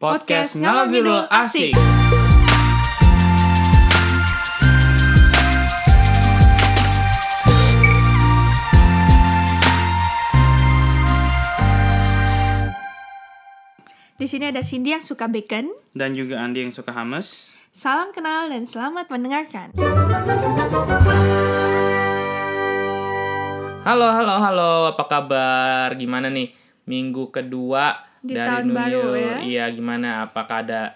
Podcast Ngalor Ngidul Asik. Di sini ada Cindy yang suka bacon. Dan juga Andi yang suka hummus. Salam kenal dan selamat mendengarkan. Halo, halo, halo. Apa kabar? Gimana nih minggu kedua Di dari tahun New baru Year? ya. Iya, gimana? Apakah ada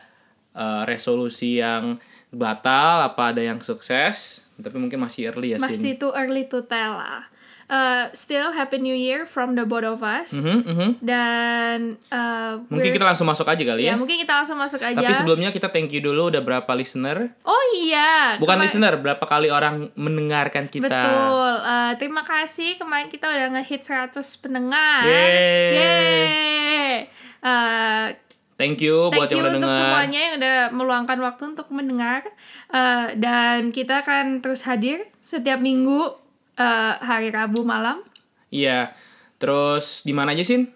eh, resolusi yang batal? Apa ada yang sukses? Tapi mungkin masih early ya, Sin. Masih too early to tell lah. Uh, still Happy New Year from the both of us. Mhm, mhm. Dan uh, Mungkin kita langsung masuk aja kali ya ya. mungkin kita langsung masuk aja. Tapi sebelumnya kita thank you dulu udah berapa listener? Oh iya. Bukan kema- listener, berapa kali orang mendengarkan kita. Betul. Uh, terima kasih kemarin kita udah ngehit 100 pendengar. Yeay. Yeay. Uh, Thank you buat Thank you yang udah untuk dengar. semuanya yang udah meluangkan waktu untuk mendengar Uh, dan kita akan terus hadir setiap minggu uh, hari Rabu malam. Iya. Terus di mana aja, Sin?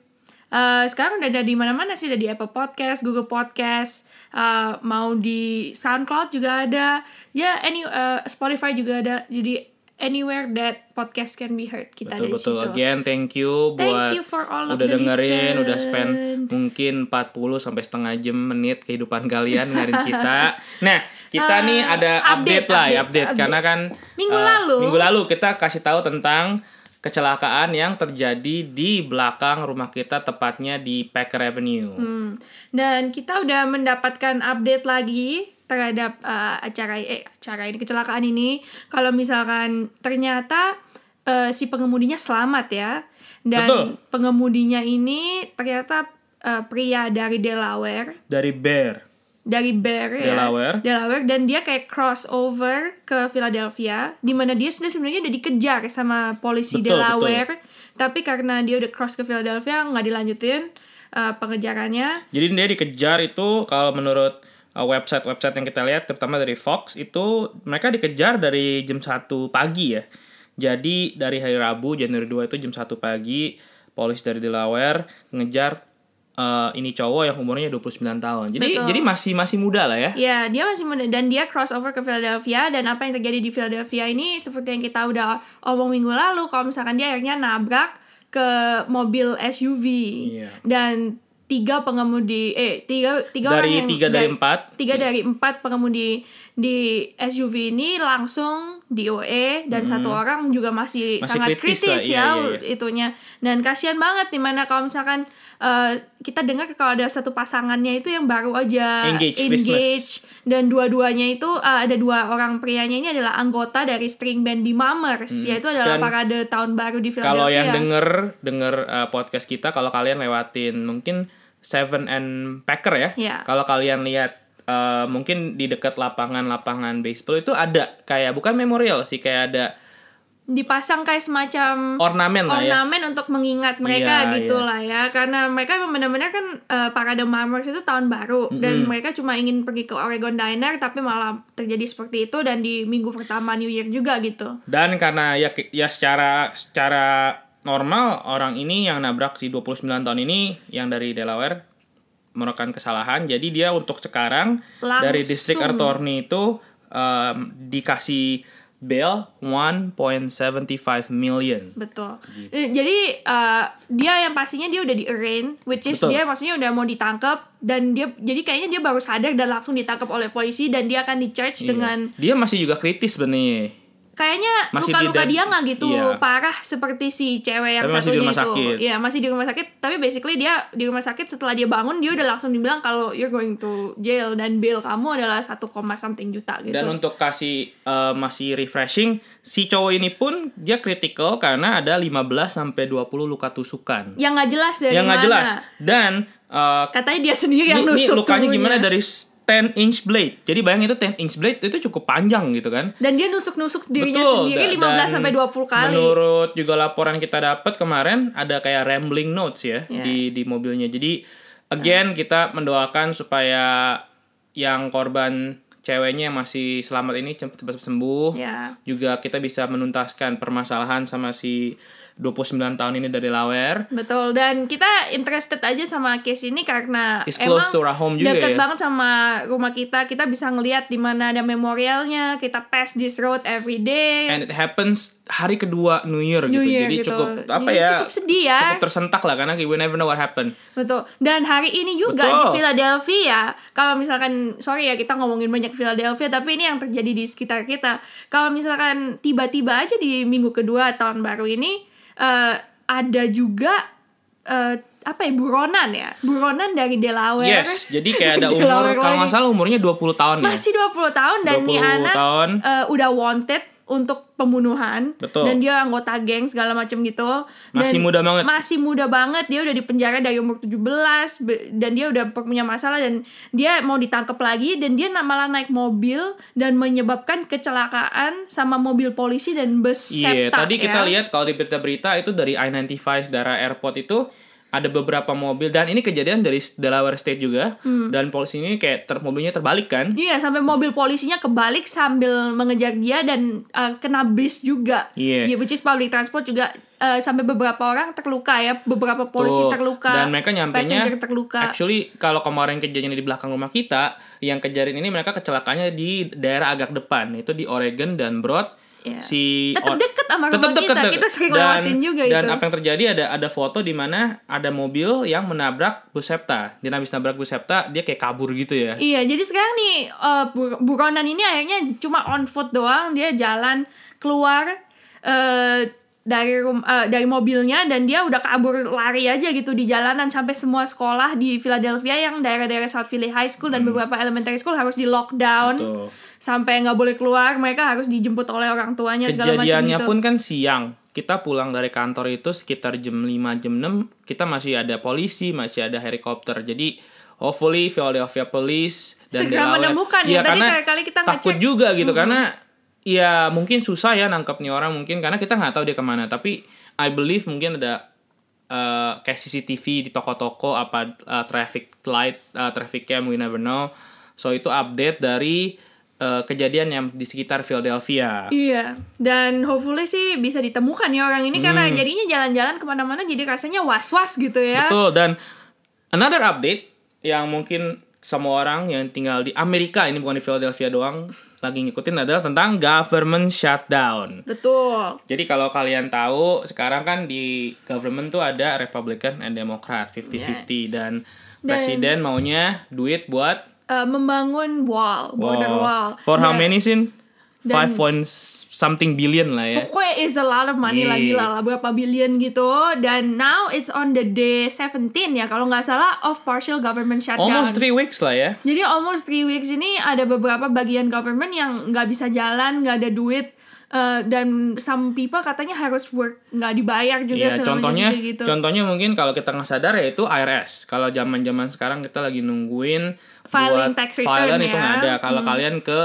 Uh, sekarang udah ada di mana-mana sih, ada di Apple Podcast, Google Podcast, uh, mau di SoundCloud juga ada, ya any uh, Spotify juga ada. Jadi anywhere that podcast can be heard kita Betul di betul. situ. Again, thank you Thank buat you for all of udah dengerin, listen. udah spend mungkin 40 sampai setengah jam menit kehidupan kalian dengerin kita. Nah, kita Uh, nih ada update, update, lah, ya, update, update, update. karena kan Minggu uh, lalu. Minggu lalu kita kasih tahu tentang kecelakaan yang terjadi di belakang rumah kita tepatnya di Packer Avenue. Hmm. Dan kita udah mendapatkan update lagi terhadap uh, acara eh acara ini kecelakaan ini. Kalau misalkan ternyata uh, si pengemudinya selamat ya. Dan Betul. pengemudinya ini ternyata uh, pria dari Delaware, Dari Bear. dari Bear ya. Delaware. Delaware dan dia kayak crossover ke Philadelphia di mana dia sebenarnya udah dikejar sama polisi Betul, Delaware. Tapi karena dia udah cross ke Philadelphia nggak dilanjutin uh, pengejarannya. Jadi dia dikejar itu kalau menurut website-website yang kita lihat terutama dari Fox itu mereka dikejar dari jam 1 pagi ya. Jadi dari hari Rabu Januari 2 itu jam 1 pagi polisi dari Delaware ngejar uh, ini cowok yang umurnya 29 tahun. Jadi Betul. jadi masih masih muda lah ya. Ya, dia masih muda dan dia crossover ke Philadelphia dan apa yang terjadi di Philadelphia ini seperti yang kita udah omong minggu lalu kalau misalkan dia akhirnya nabrak ke mobil SUV Iya. dan tiga pengemudi eh tiga tiga orang Dari yang tiga dari da- empat. tiga dari empat pengemudi di SUV ini langsung DOE dan satu orang juga masih, Hmm. Masih sangat kritis kritis, lah, iya, ya iya, iya. itunya dan kasihan banget di mana kalau misalkan eh, kita dengar kalau ada satu pasangannya itu yang baru aja Engage, engage dan dua-duanya itu eh, ada dua orang prianya ini adalah anggota dari string band di Mummers yaitu adalah Hmm. Dan parade tahun baru di Philadelphia. Kalau yang denger denger uh, podcast kita kalau kalian lewatin mungkin Seven and Packer ya. Iya. Kalau kalian lihat uh, mungkin di dekat lapangan-lapangan baseball itu ada kayak bukan memorial sih kayak ada dipasang kayak semacam ornamen lah ya. ornamen untuk mengingat mereka Iya, gitu lah ya karena mereka benar-benar kan eh, parade Mummers itu tahun baru dan mereka cuma ingin pergi ke Oregon Diner tapi malah terjadi seperti itu dan di minggu pertama New Year juga gitu Dan karena ya ya secara secara normal orang ini yang nabrak si 29 tahun ini yang dari Delaware melakukan kesalahan. Jadi dia untuk sekarang dari district Langsung. attorney itu um, dikasih bail 1.75 million. betul Gitu. Jadi eh, dia yang pastinya dia udah di arraign which is Betul. dia maksudnya udah mau ditangkap dan dia jadi kayaknya dia baru sadar dan langsung ditangkap oleh polisi dan dia akan di charge Iya. dengan dia masih juga kritis sebenarnya. Kayaknya luka-luka di- dia nggak gitu iya. parah seperti si cewek yang Tapi masih di satunya rumah itu. sakit. Iya, masih di rumah sakit. Tapi basically dia di rumah sakit setelah dia bangun dia udah langsung dibilang kalau you're going to jail dan bill kamu adalah 1, something juta gitu. Dan untuk kasih uh, masih refreshing, si cowok ini pun dia critical karena ada 15 sampai 20 luka tusukan. yang nggak jelas dari yang nggak jelas. Dan uh, Katanya dia sendiri yang ini, ini nusuk lukanya tubuhnya. gimana dari 10 inch blade. Jadi bayangin itu 10 inch blade itu cukup panjang gitu kan. Dan dia nusuk-nusuk dirinya Betul. sendiri da- 15 dan sampai 20 kali. Menurut juga laporan kita dapat kemarin ada kayak rambling notes ya Iya. di di mobilnya. Jadi again kita mendoakan supaya yang korban ceweknya yang masih selamat ini cepat sembuh. Ya. Juga kita bisa menuntaskan permasalahan sama si 29 tahun ini dari Lawer. Betul dan kita interested aja sama case ini karena It's close emang to our home juga deket ya. banget sama rumah kita. Kita bisa ngelihat di mana ada memorialnya. Kita pass this road every day. And it happens hari kedua New Year New gitu. Year Jadi gitu. cukup apa Jadi ya? cukup sedih ya. Cukup tersentak lah karena we never know what happen. Betul. Dan hari ini juga Betul. di Philadelphia, kalau misalkan sorry ya kita ngomongin banyak Philadelphia, tapi ini yang terjadi di sekitar kita. Kalau misalkan tiba-tiba aja di minggu kedua tahun baru ini eh, ada juga eh, apa ya buronan ya, buronan dari Delaware. Yes, jadi kayak ada umur kalau nggak salah umurnya 20 tahun ya. masih 20 tahun dan 20 nih anak tahun. eh, udah wanted untuk pembunuhan Betul. dan dia anggota geng segala macam gitu Masih Dan muda banget. masih muda banget dia udah di penjara dari umur 17 be- dan dia udah punya masalah dan dia mau ditangkap lagi dan dia malah naik mobil dan menyebabkan kecelakaan sama mobil polisi dan bus Iya, septa tadi ya. kita lihat kalau di berita-berita itu dari I-95 daerah airport itu ada beberapa mobil dan ini kejadian dari Delaware State juga Hmm. dan polisi ini kayak ter, mobilnya terbalik kan Iya, sampai mobil polisinya kebalik sambil mengejar dia dan uh, kena bis juga. Iya. which is public transport juga uh, sampai beberapa orang terluka ya, beberapa polisi Tuh. terluka. dan mereka nyampainya passenger terluka. actually kalau kemarin kejadian di belakang rumah kita yang kejadian ini mereka kecelakaannya di daerah agak depan itu di Oregon dan Broad Iya. si Tetep or- deket sama tetep rumah kita. deket. Kita sering dan, lewatin juga dan itu. apa yang terjadi ada ada foto di mana ada mobil yang menabrak bus septa dia habis nabrak bus septa dia kayak kabur gitu ya Iya, jadi sekarang nih uh, bur- buronan ini akhirnya cuma on foot doang, dia jalan keluar uh, dari rum uh, dari mobilnya dan dia udah kabur lari aja gitu di jalanan sampai semua sekolah di Philadelphia yang daerah-daerah South Philly High School dan beberapa elementary school harus di lockdown Hmm. Betul. Sampai nggak boleh keluar, mereka harus dijemput oleh orang tuanya segala macam Kejadiannya gitu. pun kan siang. Kita pulang dari kantor itu sekitar jam 5 jam 6, kita masih ada polisi, masih ada helikopter. Jadi hopefully Philadelphia Police dan Segera Delaware- menemukan ya. Iya, Tadi kali-kali kita takut ngecek. juga gitu karena ya mungkin susah ya nangkep nih orang mungkin karena kita nggak tahu dia ke mana. Tapi I believe mungkin ada eh, kayak CCTV di toko-toko apa eh, traffic light, traffic cam we never know. So itu update dari eh, kejadian yang di sekitar Philadelphia. Iya, dan hopefully sih bisa ditemukan ya orang ini Hmm. karena jadinya jalan-jalan ke mana-mana jadi rasanya was-was gitu ya. Betul dan another update yang mungkin semua orang yang tinggal di Amerika ini bukan di Philadelphia doang lagi ngikutin adalah tentang government shutdown. Betul. Jadi kalau kalian tahu sekarang kan di government tuh ada Republican and Democrat 50-50 dan, presiden maunya duit buat Eh, membangun wall, border wall. For how Dan- many sin? Five point something billion lah ya. Pokoknya it's a lot of money lagi lah, berapa billion gitu. Dan now it's on the day 17 ya, kalau nggak salah of partial government shutdown. Almost three weeks lah ya. Jadi almost three weeks ini ada beberapa bagian government yang nggak bisa jalan, nggak ada duit, eh, dan some people katanya harus work nggak dibayar juga Iya, selama contohnya jadi gitu. contohnya mungkin kalau kita nggak sadar ya itu IRS. Kalau zaman-zaman sekarang kita lagi nungguin Filing buat tax return filean itu ya. nggak ada. Kalau kalian ke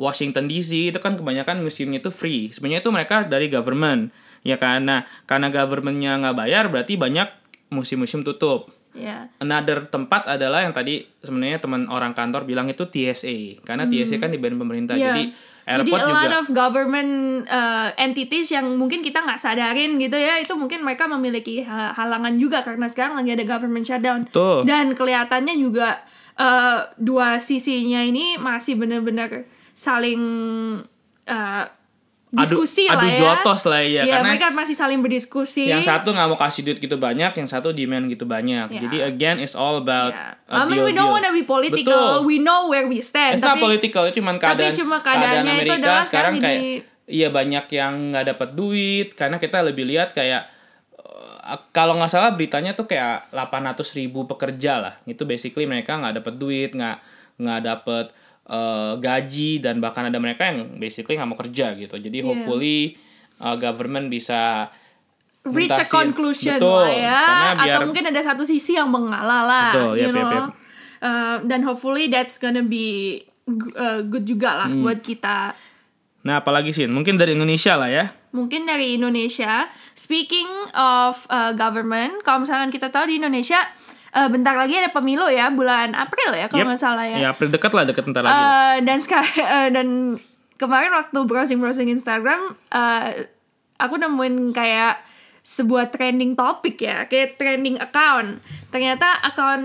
Washington DC itu kan kebanyakan museumnya itu free. Sebenarnya itu mereka dari government, ya. Nah, karena governmentnya nggak bayar berarti banyak museum-museum tutup. Ya. Another tempat adalah yang tadi sebenarnya teman orang kantor bilang itu TSA. Karena TSA kan dibayar pemerintah. Iya. Jadi Jadi a juga lot of government uh, entities yang mungkin kita nggak sadarin gitu ya itu mungkin mereka memiliki ha- halangan juga karena sekarang lagi ada government shutdown Betul. dan kelihatannya juga uh, dua sisinya ini masih benar-benar saling uh, diskusi adu, lah adu ya. jotos lah ya, karena mereka masih saling berdiskusi. yang satu nggak mau kasih duit gitu banyak, yang satu demand gitu banyak. Ya. Jadi again it's all about Ya. I mean, we don't wanna be political. Betul. We know where we stand. It's not tapi political, itu cuma tapi keadaan cuma keadaan keadaannya itu Amerika adalah sekarang sekarang kayak iya banyak yang nggak dapat duit karena kita lebih lihat kayak eh, kalau nggak salah beritanya tuh kayak 800 ribu pekerja lah itu basically mereka nggak dapat duit nggak nggak dapat eh, gaji dan bahkan ada mereka yang basically nggak mau kerja gitu. Jadi Yeah. hopefully eh, government bisa reach a conclusion Betul, lah ya biar atau mungkin ada satu sisi yang mengalah lah Betul, you yep, yep, know. yep. Uh, dan hopefully that's gonna be uh, good juga lah Hmm. buat kita. Nah apalagi sih mungkin dari Indonesia lah ya. Mungkin dari Indonesia. Speaking of uh, government kalau misalkan kita tahu di Indonesia uh, bentar lagi ada pemilu ya bulan April ya kalau Yep. nggak salah ya ya April dekat lah dekat bentar lagi lah. Eh, dan sekarang eh, dan kemarin waktu browsing browsing Instagram eh, aku nemuin kayak sebuah trending topik ya, kayak trending account. Ternyata akun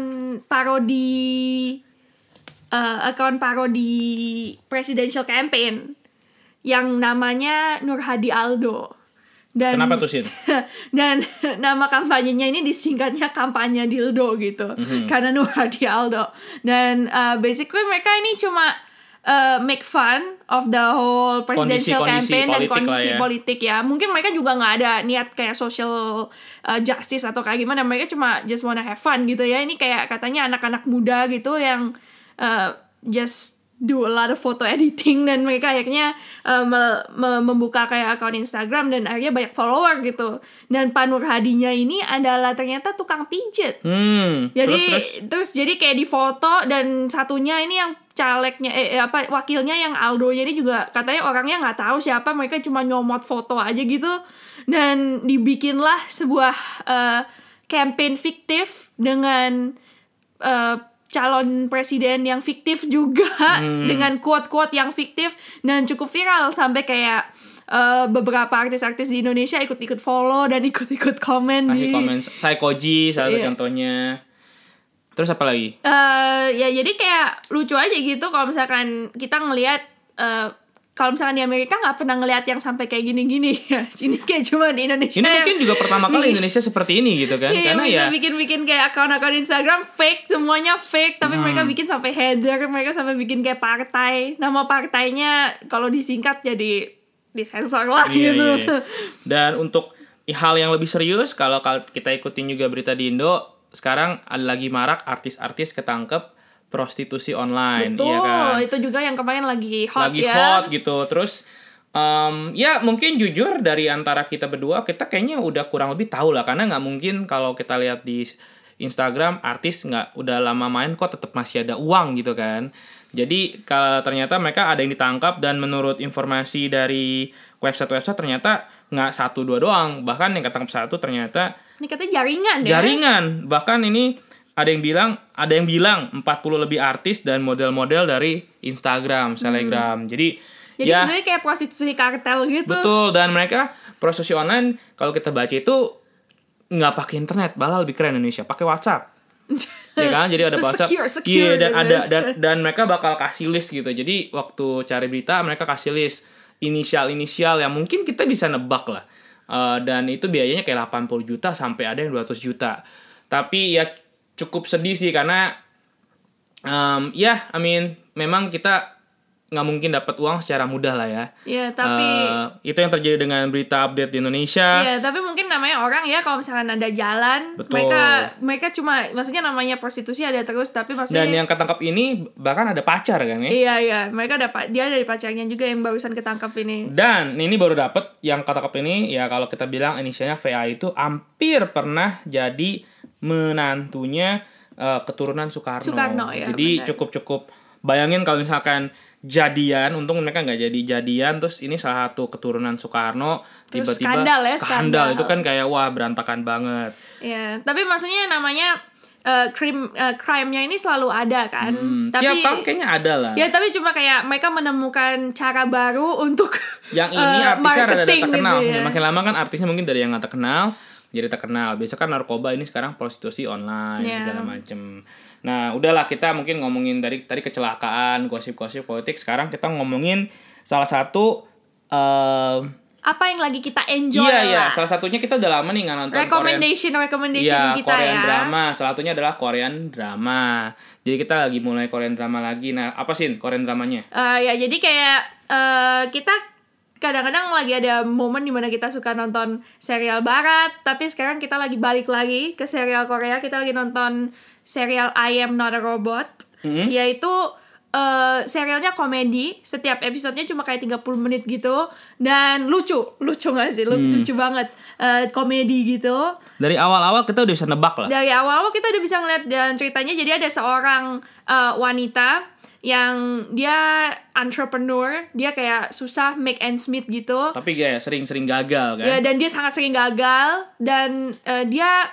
parodi eh akun parodi presidential campaign yang namanya Nur Hadi Aldo. Dan Kenapa tuh Sin? dan nama kampanyenya ini disingkatnya kampanye dildo gitu Mhm. karena Nur Hadi Aldo dan uh, basically mereka ini cuma uh, make fun of the whole presidential Kondisi-kondisi campaign dan politik lah kondisi ya. politik ya mungkin mereka juga nggak ada niat kayak social uh, justice atau kayak gimana mereka cuma just wanna have fun gitu ya ini kayak katanya anak-anak muda gitu yang uh, just do a lot of photo editing dan mereka akhirnya uh, me- me- membuka kayak akun Instagram dan akhirnya banyak follower gitu. Dan Pak Nur Hadinya ini adalah ternyata tukang pijet. Hmm. jadi terus terus, terus jadi kayak di foto dan satunya ini yang calegnya eh, eh, apa wakilnya yang Aldonya ini juga katanya orangnya nggak tahu siapa mereka cuma nyomot foto aja gitu. Dan dibikinlah sebuah eh, campaign fiktif dengan eh, calon presiden yang fiktif juga Hmm. dengan quote-quote yang fiktif dan cukup viral sampai kayak eh, beberapa artis-artis di Indonesia ikut-ikut follow dan ikut-ikut komen kasih di- komen Psychoji salah satu Iya. contohnya. Terus apa lagi? eh ya jadi kayak lucu aja gitu kalau misalkan kita ngelihat eh kalau misalkan di Amerika nggak pernah ngelihat yang sampai kayak gini-gini ya ini kayak cuma di Indonesia Ini yang- mungkin juga pertama kali Indonesia seperti ini gitu kan? Iya, Karena ya bikin-bikin kayak akun-akun Instagram fake, semuanya fake, tapi Hmm. mereka bikin sampai header, mereka sampai bikin kayak partai. Nama partainya kalau disingkat jadi disensor lah Iya, gitu. iya, iya. Dan untuk hal yang lebih serius, kalau kal- kita ikutin juga berita di Indo, sekarang ada lagi marak artis-artis ketangkep prostitusi online, Betul, iya kan? itu juga yang kemarin lagi hot lagi ya. hot gitu. Terus em, ya mungkin jujur dari antara kita berdua kita kayaknya udah kurang lebih tahu lah karena nggak mungkin kalau kita lihat di Instagram artis nggak udah lama main kok tetap masih ada uang gitu kan. Jadi kalau ternyata mereka ada yang ditangkap dan menurut informasi dari website-website ternyata nggak satu dua doang bahkan yang ketangkap satu ternyata Ini katanya jaringan ya. jaringan bahkan ini ada yang bilang ada yang bilang 40 lebih artis dan model-model dari Instagram, Telegram. Jadi, Hmm. Jadi ya sebenarnya kayak prostitusi kartel gitu. betul dan mereka prostitusi online kalau kita baca itu nggak pakai internet, malah lebih keren Indonesia, pakai WhatsApp. ya kan? Jadi ada So WhatsApp. secure, secure Iya, dan ada dan dan mereka bakal kasih list gitu. Jadi waktu cari berita mereka kasih list inisial-inisial yang mungkin kita bisa nebak lah. Eh, dan itu biayanya kayak 80 juta sampai ada yang 200 juta. Tapi ya cukup sedih sih karena em, ya I mean memang kita nggak mungkin dapat uang secara mudah lah ya. Iya, tapi Eh, itu yang terjadi dengan berita update di Indonesia. Iya, tapi mungkin namanya orang ya kalau misalkan ada jalan, Betul. mereka mereka cuma maksudnya namanya prostitusi ada terus tapi maksudnya Dan yang ketangkap ini bahkan ada pacar kan ya. Iya iya, mereka dapat dia dari pacarnya juga yang barusan ketangkap ini. Dan ini baru dapet yang ketangkap ini ya kalau kita bilang inisialnya VA itu hampir pernah jadi menantunya eh, keturunan Soekarno. Soekarno, ya, Jadi cukup-cukup bayangin kalau misalkan jadian, untung mereka nggak jadi jadian, terus ini salah satu keturunan Soekarno tiba-tiba skandal ya, skandal. skandal. itu kan kayak wah berantakan banget. Iya, tapi maksudnya namanya eh crime eh, crime-nya ini selalu ada kan. Hmm, tapi tiap tahun kayaknya ada lah. Ya tapi cuma kayak mereka menemukan cara baru untuk yang ini eh, artisnya rada terkenal. gitu ya. Ya, makin lama kan artisnya mungkin dari yang nggak terkenal jadi terkenal. Biasa kan narkoba ini sekarang prostitusi online Ya. segala macem. Nah, udahlah kita mungkin ngomongin dari tadi kecelakaan, gosip-gosip politik. Sekarang kita ngomongin salah satu eh apa yang lagi kita enjoy iya iya, lah. salah satunya kita udah lama nih nggak nonton Korean recommendation recommendation Iya, kita Korean ya. drama. Salah satunya adalah Korean drama. Jadi kita lagi mulai Korean drama lagi. Nah, apa sih Korean dramanya? Eh, ya jadi kayak eh, kita kadang-kadang lagi ada momen di mana kita suka nonton serial barat tapi sekarang kita lagi balik lagi ke serial Korea. Kita lagi nonton serial I Am Not a Robot. Mhm. yaitu eh, serialnya komedi. Setiap episodenya cuma kayak 30 menit gitu. Dan lucu. Lucu gak sih? Lu- Hmm. lucu banget. Eh, komedi gitu. Dari awal-awal kita udah bisa nebak lah. dari awal-awal kita udah bisa ngeliat dan ceritanya. Jadi ada seorang uh, wanita yang dia entrepreneur dia kayak susah make ends meet gitu Tapi kayak sering-sering gagal kan. ya dan dia sangat sering gagal dan uh, dia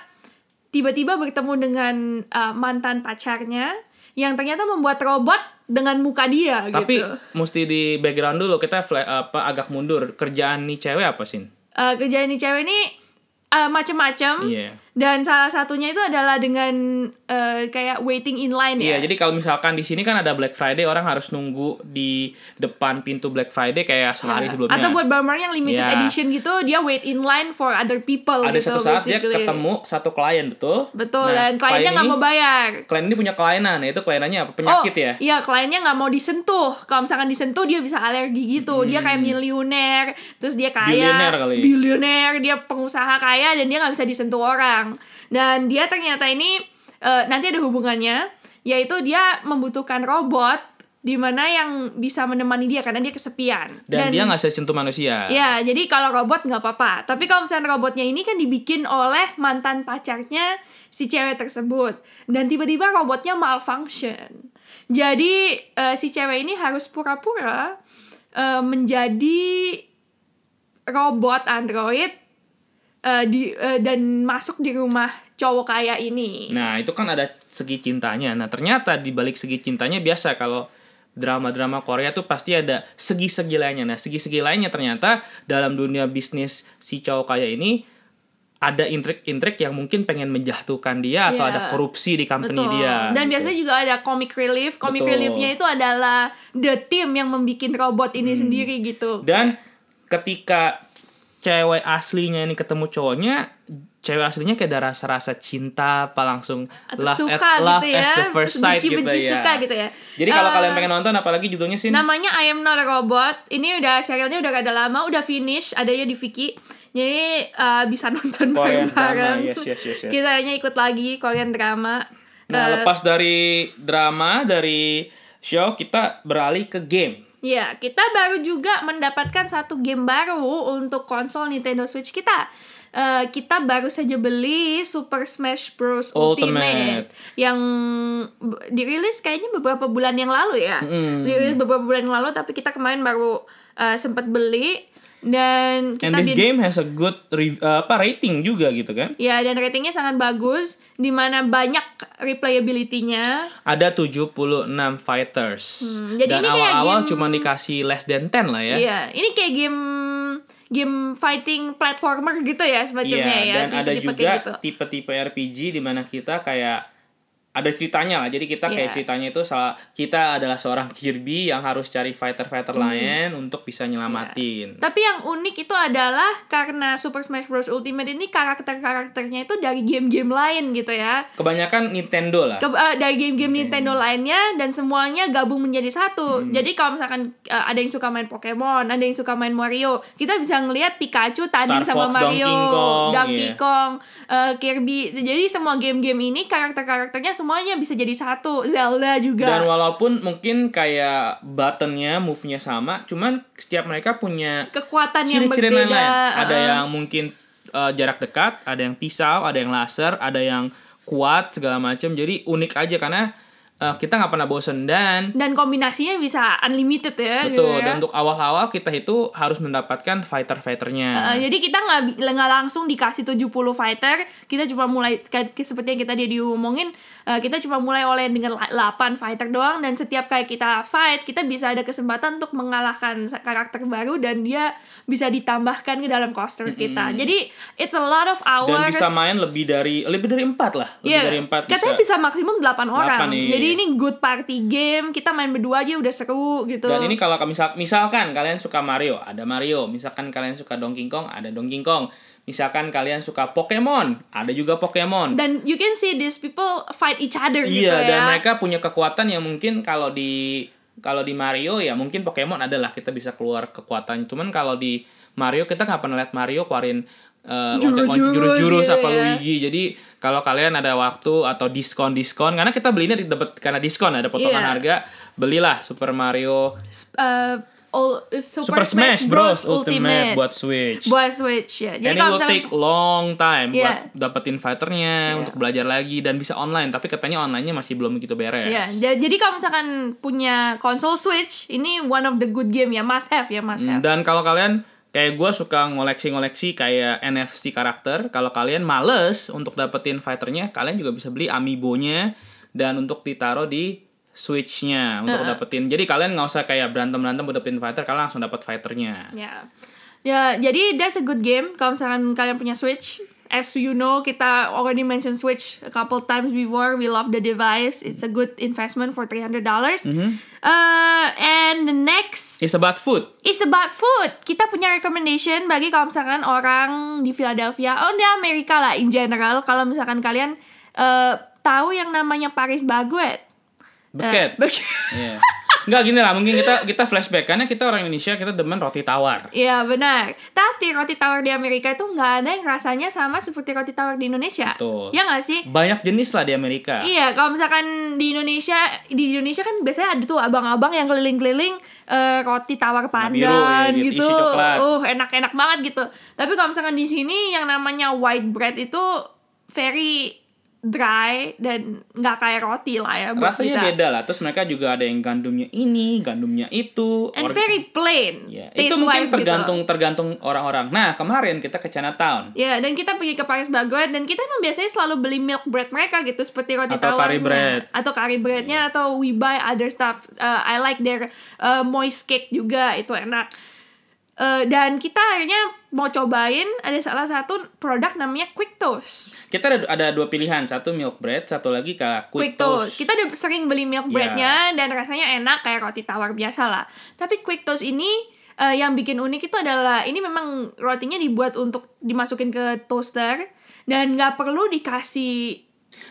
tiba-tiba bertemu dengan uh, mantan pacarnya yang ternyata membuat robot dengan muka dia Tapi gitu mesti di background dulu kita fla- apa agak mundur. Kerjaan nih cewek apa sih? Uh, kerjaan ini cewek ini uh, macem-macem Iya. Dan salah satunya itu adalah dengan uh, kayak waiting in line Iya, ya jadi kalau misalkan di sini kan ada Black Friday, orang harus nunggu di depan pintu Black Friday kayak sehari Ya. sebelumnya. atau buat barber yang limited Iya. edition gitu dia wait in line for other people ada gitu satu saat dia basically. ketemu satu klien betul. betul Nah, dan kliennya klien nggak mau bayar Klien ini punya kelainan, yaitu kelainannya apa? Penyakit oh, ya. Iya, kliennya nggak mau disentuh. Kalau misalkan disentuh dia bisa alergi gitu. Dia kayak miliuner, terus dia kaya, Hmm. Bilioner kali. bilioner, dia pengusaha kaya dan dia nggak bisa disentuh orang. Dan dia ternyata ini eh, nanti ada hubungannya, yaitu dia membutuhkan robot di mana yang bisa menemani dia karena dia kesepian. Dan, dia nggak bisa sentuh manusia. Ya, jadi kalau robot nggak apa-apa. Tapi kalau misalnya robotnya ini kan dibikin oleh mantan pacarnya si cewek tersebut. Dan tiba-tiba robotnya malfunction. Jadi eh, si cewek ini harus pura-pura eh, menjadi robot android eh, di eh, dan masuk di rumah cowok kaya ini. Nah, itu kan ada segi cintanya. Nah, ternyata di balik segi cintanya biasa kalau drama-drama Korea tuh pasti ada segi-segi lainnya. Nah, segi-segi lainnya ternyata dalam dunia bisnis si cowok kaya ini ada intrik-intrik yang mungkin pengen menjatuhkan dia atau Iya. ada korupsi di company Betul. dia. Dan gitu. biasanya juga ada comic relief. Comic Betul. reliefnya itu adalah the team yang membuat robot ini sendiri gitu. Hmm. Dan ketika cewek aslinya ini ketemu cowoknya, cewek aslinya kayak ada rasa-rasa cinta apa langsung Atau love, suka at, love gitu ya. as the first sight gitu Benci-benci ya. suka gitu ya. Jadi kalau Eh, kalian pengen nonton apalagi judulnya sih Namanya I Am Not a Robot. Ini udah serialnya udah rada lama, udah finish, adanya di Viki. Jadi eh, bisa nonton Korean bareng-bareng. drama, yes, yes, yes, yes. Kita hanya ikut lagi Korean drama. Nah, Eh, lepas dari drama, dari show, kita beralih ke game. Ya, kita baru juga mendapatkan satu game baru untuk konsol Nintendo Switch kita. Eh, kita baru saja beli Super Smash Bros Ultimate. Ultimate, yang dirilis kayaknya beberapa bulan yang lalu ya. Mm. Dirilis beberapa bulan yang lalu, tapi kita kemarin baru eh, sempat beli dan And kita this di- game has a good uh, apa rating juga gitu kan? Ya, dan ratingnya sangat bagus, di mana banyak replayability-nya. Ada 76 fighters. Hmm, jadi Dan awal-awal game- cuma dikasih less than 10 lah ya. Iya, ini kayak game game fighting platformer gitu ya semacamnya Iya, ya. dan ada juga gitu. tipe-tipe RPG di mana kita kayak ada ceritanya lah. Jadi kita kayak Iya. ceritanya itu salah kita adalah seorang Kirby yang harus cari fighter-fighter Hmm. lain untuk bisa nyelamatin. Tapi yang unik itu adalah karena Super Smash Bros Ultimate ini karakter-karakternya itu dari game-game lain gitu ya. Kebanyakan Nintendo lah. Ke- eh, dari game-game Nintendo lainnya dan semuanya gabung menjadi satu. Hmm. Jadi kalau misalkan eh, ada yang suka main Pokemon, ada yang suka main Mario, kita bisa ngelihat Pikachu tanding Star sama Fox, Mario, Donkey Kong, Donkey iya. Kong, eh, Kirby. Jadi semua game-game ini karakter-karakternya semuanya bisa jadi satu. Zelda juga. Dan walaupun mungkin kayak buttonnya, move-nya sama, cuman setiap mereka punya Kekuatan yang ciri-ciri berbeda. lain-lain. Ada eh, yang mungkin uh, jarak dekat, ada yang pisau, ada yang laser, ada yang kuat segala macam. Jadi unik aja karena uh, kita nggak pernah bosen dan dan kombinasinya bisa unlimited ya gitu betul. ya. Dan untuk awal-awal kita itu harus mendapatkan fighter-fighternya. Uh, jadi kita nggak nggak langsung dikasih 70 fighter, kita cuma mulai kayak seperti yang kita dia diomongin, uh, kita cuma mulai oleh dengan la- 8 fighter doang dan setiap kayak kita fight, kita bisa ada kesempatan untuk mengalahkan karakter baru dan dia bisa ditambahkan ke dalam roster kita. Jadi it's a lot of dan hours. bisa main lebih dari lebih dari empat lah, lebih Iya, dari empat katanya bisa maksimum 8 orang. iya. Jadi ini good party game, kita main berdua aja udah seru gitu. Dan ini kalau misal, misalkan kalian suka Mario, ada Mario. Misalkan kalian suka Donkey Kong, ada Donkey Kong. Misalkan kalian suka Pokemon, ada juga Pokemon. dan you can see these people fight each other gitu iya, ya. dan mereka punya kekuatan yang mungkin kalau di kalau di Mario ya mungkin Pokemon adalah kita bisa keluar kekuatan. Cuman kalau di Mario kita nggak pernah lihat Mario keluarin eh, loncat-loncat Jurus-jurus gitu apa ya. Luigi. Jadi kalau kalian ada waktu atau diskon-diskon karena kita belinya dapat karena diskon ada potongan Iya. harga, belilah Super Mario uh, all, Super, Super Smash Bros Ultimate buat Switch. buat Switch ya. And Jadi it kalau will misalnya take long time Iya. buat dapetin fighternya Iya. untuk belajar lagi dan bisa online tapi katanya onlinenya masih belum begitu beres. ya, ja- jadi kalau misalkan punya konsol Switch, ini one of the good game ya, must have ya, must have. Dan kalau kalian kayak gue suka ngoleksi-ngoleksi kayak NFC karakter, kalau kalian males untuk dapetin fighternya, kalian juga bisa beli amiibo-nya dan untuk ditaruh di Switch-nya untuk dapetin. Jadi kalian nggak usah kayak berantem-berantem buat dapetin fighter, kalian langsung dapat fighternya. Ya. Ya, jadi that's a good game kalau misalkan kalian punya Switch as you know kita already mentioned Switch a couple times before. We love the device. It's a good investment for three hundred dollars. Mm-hmm. Uh, and the next It's about food. is about food. Kita punya recommendation bagi kalau misalkan orang di Philadelphia, oh di Amerika lah in general. Kalau misalkan kalian uh, tahu yang namanya Paris Baguette. Beket. Baguette. Iya. Enggak gini lah, mungkin kita kita flashback karena kita orang Indonesia kita demen roti tawar. Iya benar. Tapi roti tawar di Amerika itu nggak ada yang rasanya sama seperti roti tawar di Indonesia. Betul. Ya nggak sih? Banyak jenis lah di Amerika. Iya, kalau misalkan di Indonesia, di Indonesia kan biasanya ada tuh abang-abang yang keliling-keliling eh, roti tawar biru, pandan ya, gitu, gitu. isi coklat. Uh, enak-enak banget gitu. Tapi kalau misalkan di sini yang namanya white bread itu very dry dan nggak kayak roti lah ya buat Rasanya kita. beda lah. Terus mereka juga ada yang gandumnya ini, gandumnya itu. And Or- very plain. Taste itu mungkin gitu. tergantung tergantung orang-orang. Nah, kemarin kita ke Chinatown Ya, dan kita pergi ke Paris Baguette dan kita emang biasanya selalu beli milk bread mereka gitu seperti roti Atau tawarnya curry bread. Atau curry breadnya atau we buy other stuff. Uh, I like their uh, moist cake juga itu enak. Uh, dan kita akhirnya mau cobain ada salah satu produk namanya Quick Toast. kita ada ada dua pilihan, satu milk bread, satu lagi kayak Quick quick, Toast. toast. Kita udah sering beli milk Ya. breadnya dan rasanya enak kayak roti tawar biasa lah. Tapi Quick Toast ini uh, yang bikin unik itu adalah ini memang rotinya dibuat untuk dimasukin ke toaster dan nggak perlu dikasih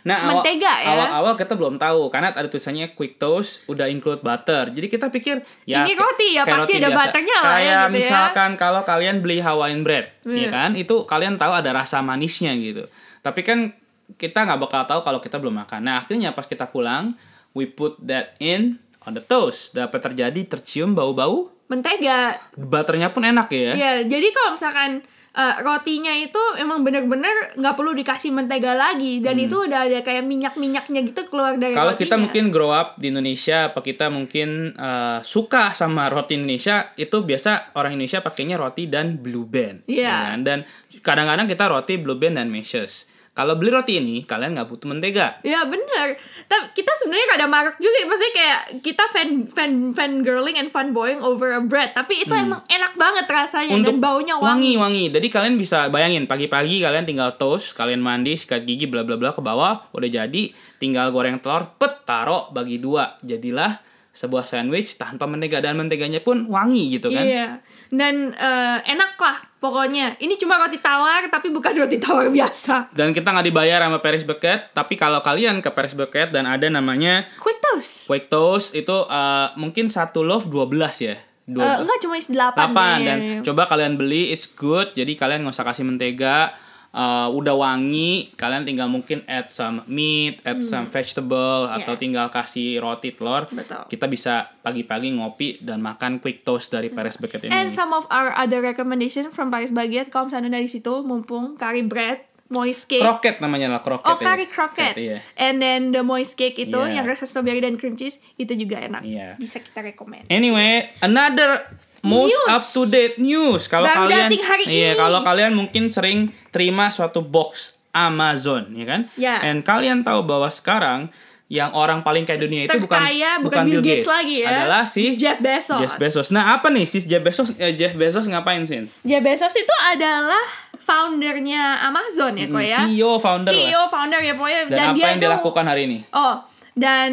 Nah, awal, Mentega ya? awal-awal kita belum tahu karena ada tulisannya quick toast udah include butter. Jadi kita pikir ya Ini roti ya, pasti ada biasa. butternya lah ya, Kayak gitu ya. misalkan kalau kalian beli Hawaiian bread, Iya. ya kan? Itu kalian tahu ada rasa manisnya gitu. Tapi kan kita nggak bakal tahu kalau kita belum makan. Nah, akhirnya pas kita pulang, we put that in on the toast. Dapat terjadi tercium bau-bau mentega. butternya pun enak ya. Ya, jadi kalau misalkan uh, rotinya itu emang bener-bener nggak perlu dikasih mentega lagi dan itu udah ada kayak minyak-minyaknya gitu keluar dari Hmm. Kalau kita mungkin grow up di Indonesia, apa kita mungkin uh, suka sama roti Indonesia, itu biasa orang Indonesia pakainya roti dan blue band. Iya. ya kan? Dan kadang-kadang kita roti blue band dan meshes. Kalau beli roti ini, kalian nggak butuh mentega. Ya bener. Tapi kita sebenarnya kada maruk juga, maksudnya kayak kita fan fan fan girling and fun boying over a bread. Tapi itu emang enak banget rasanya dan baunya wangi. wangi. Jadi kalian bisa bayangin pagi-pagi kalian tinggal toast, kalian mandi, sikat gigi, bla bla bla ke bawah, udah jadi, tinggal goreng telur, pet, taruh bagi dua, jadilah sebuah sandwich tanpa mentega dan menteganya pun wangi gitu kan. Iya. Dan eh, enak lah pokoknya. Ini cuma roti tawar tapi bukan roti tawar biasa. Dan kita nggak dibayar sama Paris Bucket, tapi kalau kalian ke Paris Bucket dan ada namanya Quick toast. Quick Toast itu uh, mungkin satu loaf 12 ya. Eh, 12. enggak cuma isi 8 8 deh. dan coba kalian beli it's good jadi kalian nggak usah kasih mentega uh, udah wangi kalian tinggal mungkin add some meat add some vegetable atau tinggal kasih roti telur Hmm. Betul. kita bisa pagi-pagi ngopi dan makan quick toast dari Paris Bucket ini And some of our other recommendation from Paris Baguette kalau misalnya dari situ mumpung curry bread, moist cake. kroket namanya lah kroket Oh, ya. curry croquette. iya. And then the moist cake itu Iya. yang rasa strawberry dan cream cheese itu juga enak. Iya. Bisa kita rekomend. Anyway, another most News. up to date news. Kalau kalian hari iya, ini. kalau kalian mungkin sering terima suatu box Amazon, ya kan? Ya. And kalian tahu bahwa sekarang yang orang paling kaya dunia itu bukan Terkaya bukan Bill Gates lagi ya. Adalah si Jeff Bezos. Jeff Bezos. Nah, apa nih si Jeff Bezos eh, Jeff Bezos ngapain sih? Jeff Bezos itu adalah foundernya Amazon ya kok ya. CEO founder lah. CEO founder ya pokoknya Dan, dan, apa dia yang itu dia lakukan hari ini? Oh, dan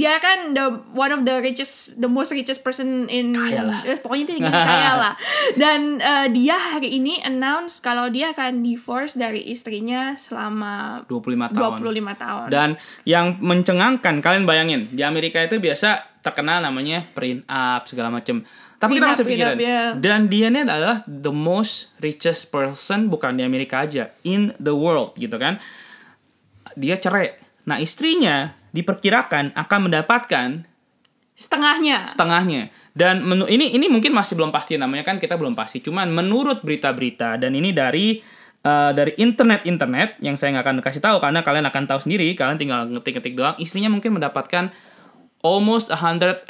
dia kan the one of the richest, the most richest person in Kaya lah. eh, pokoknya dia kaya lah. Dan eh, dia hari ini announce kalau dia akan divorce dari istrinya selama 25 tahun. 25 tahun. Dan yang mencengangkan, kalian bayangin, di Amerika itu biasa terkenal namanya print up segala macam. Tapi kita masih pikiran. prenup, ya. Dan dia ini adalah the most richest person bukan di Amerika aja, in the world gitu kan. Dia cerai. Nah, istrinya diperkirakan akan mendapatkan setengahnya. setengahnya. Dan menu ini ini mungkin masih belum pasti namanya kan kita belum pasti. Cuman menurut berita-berita dan ini dari eh, dari internet-internet yang saya nggak akan kasih tahu karena kalian akan tahu sendiri. Kalian tinggal ngetik-ngetik doang. Istrinya mungkin mendapatkan almost 130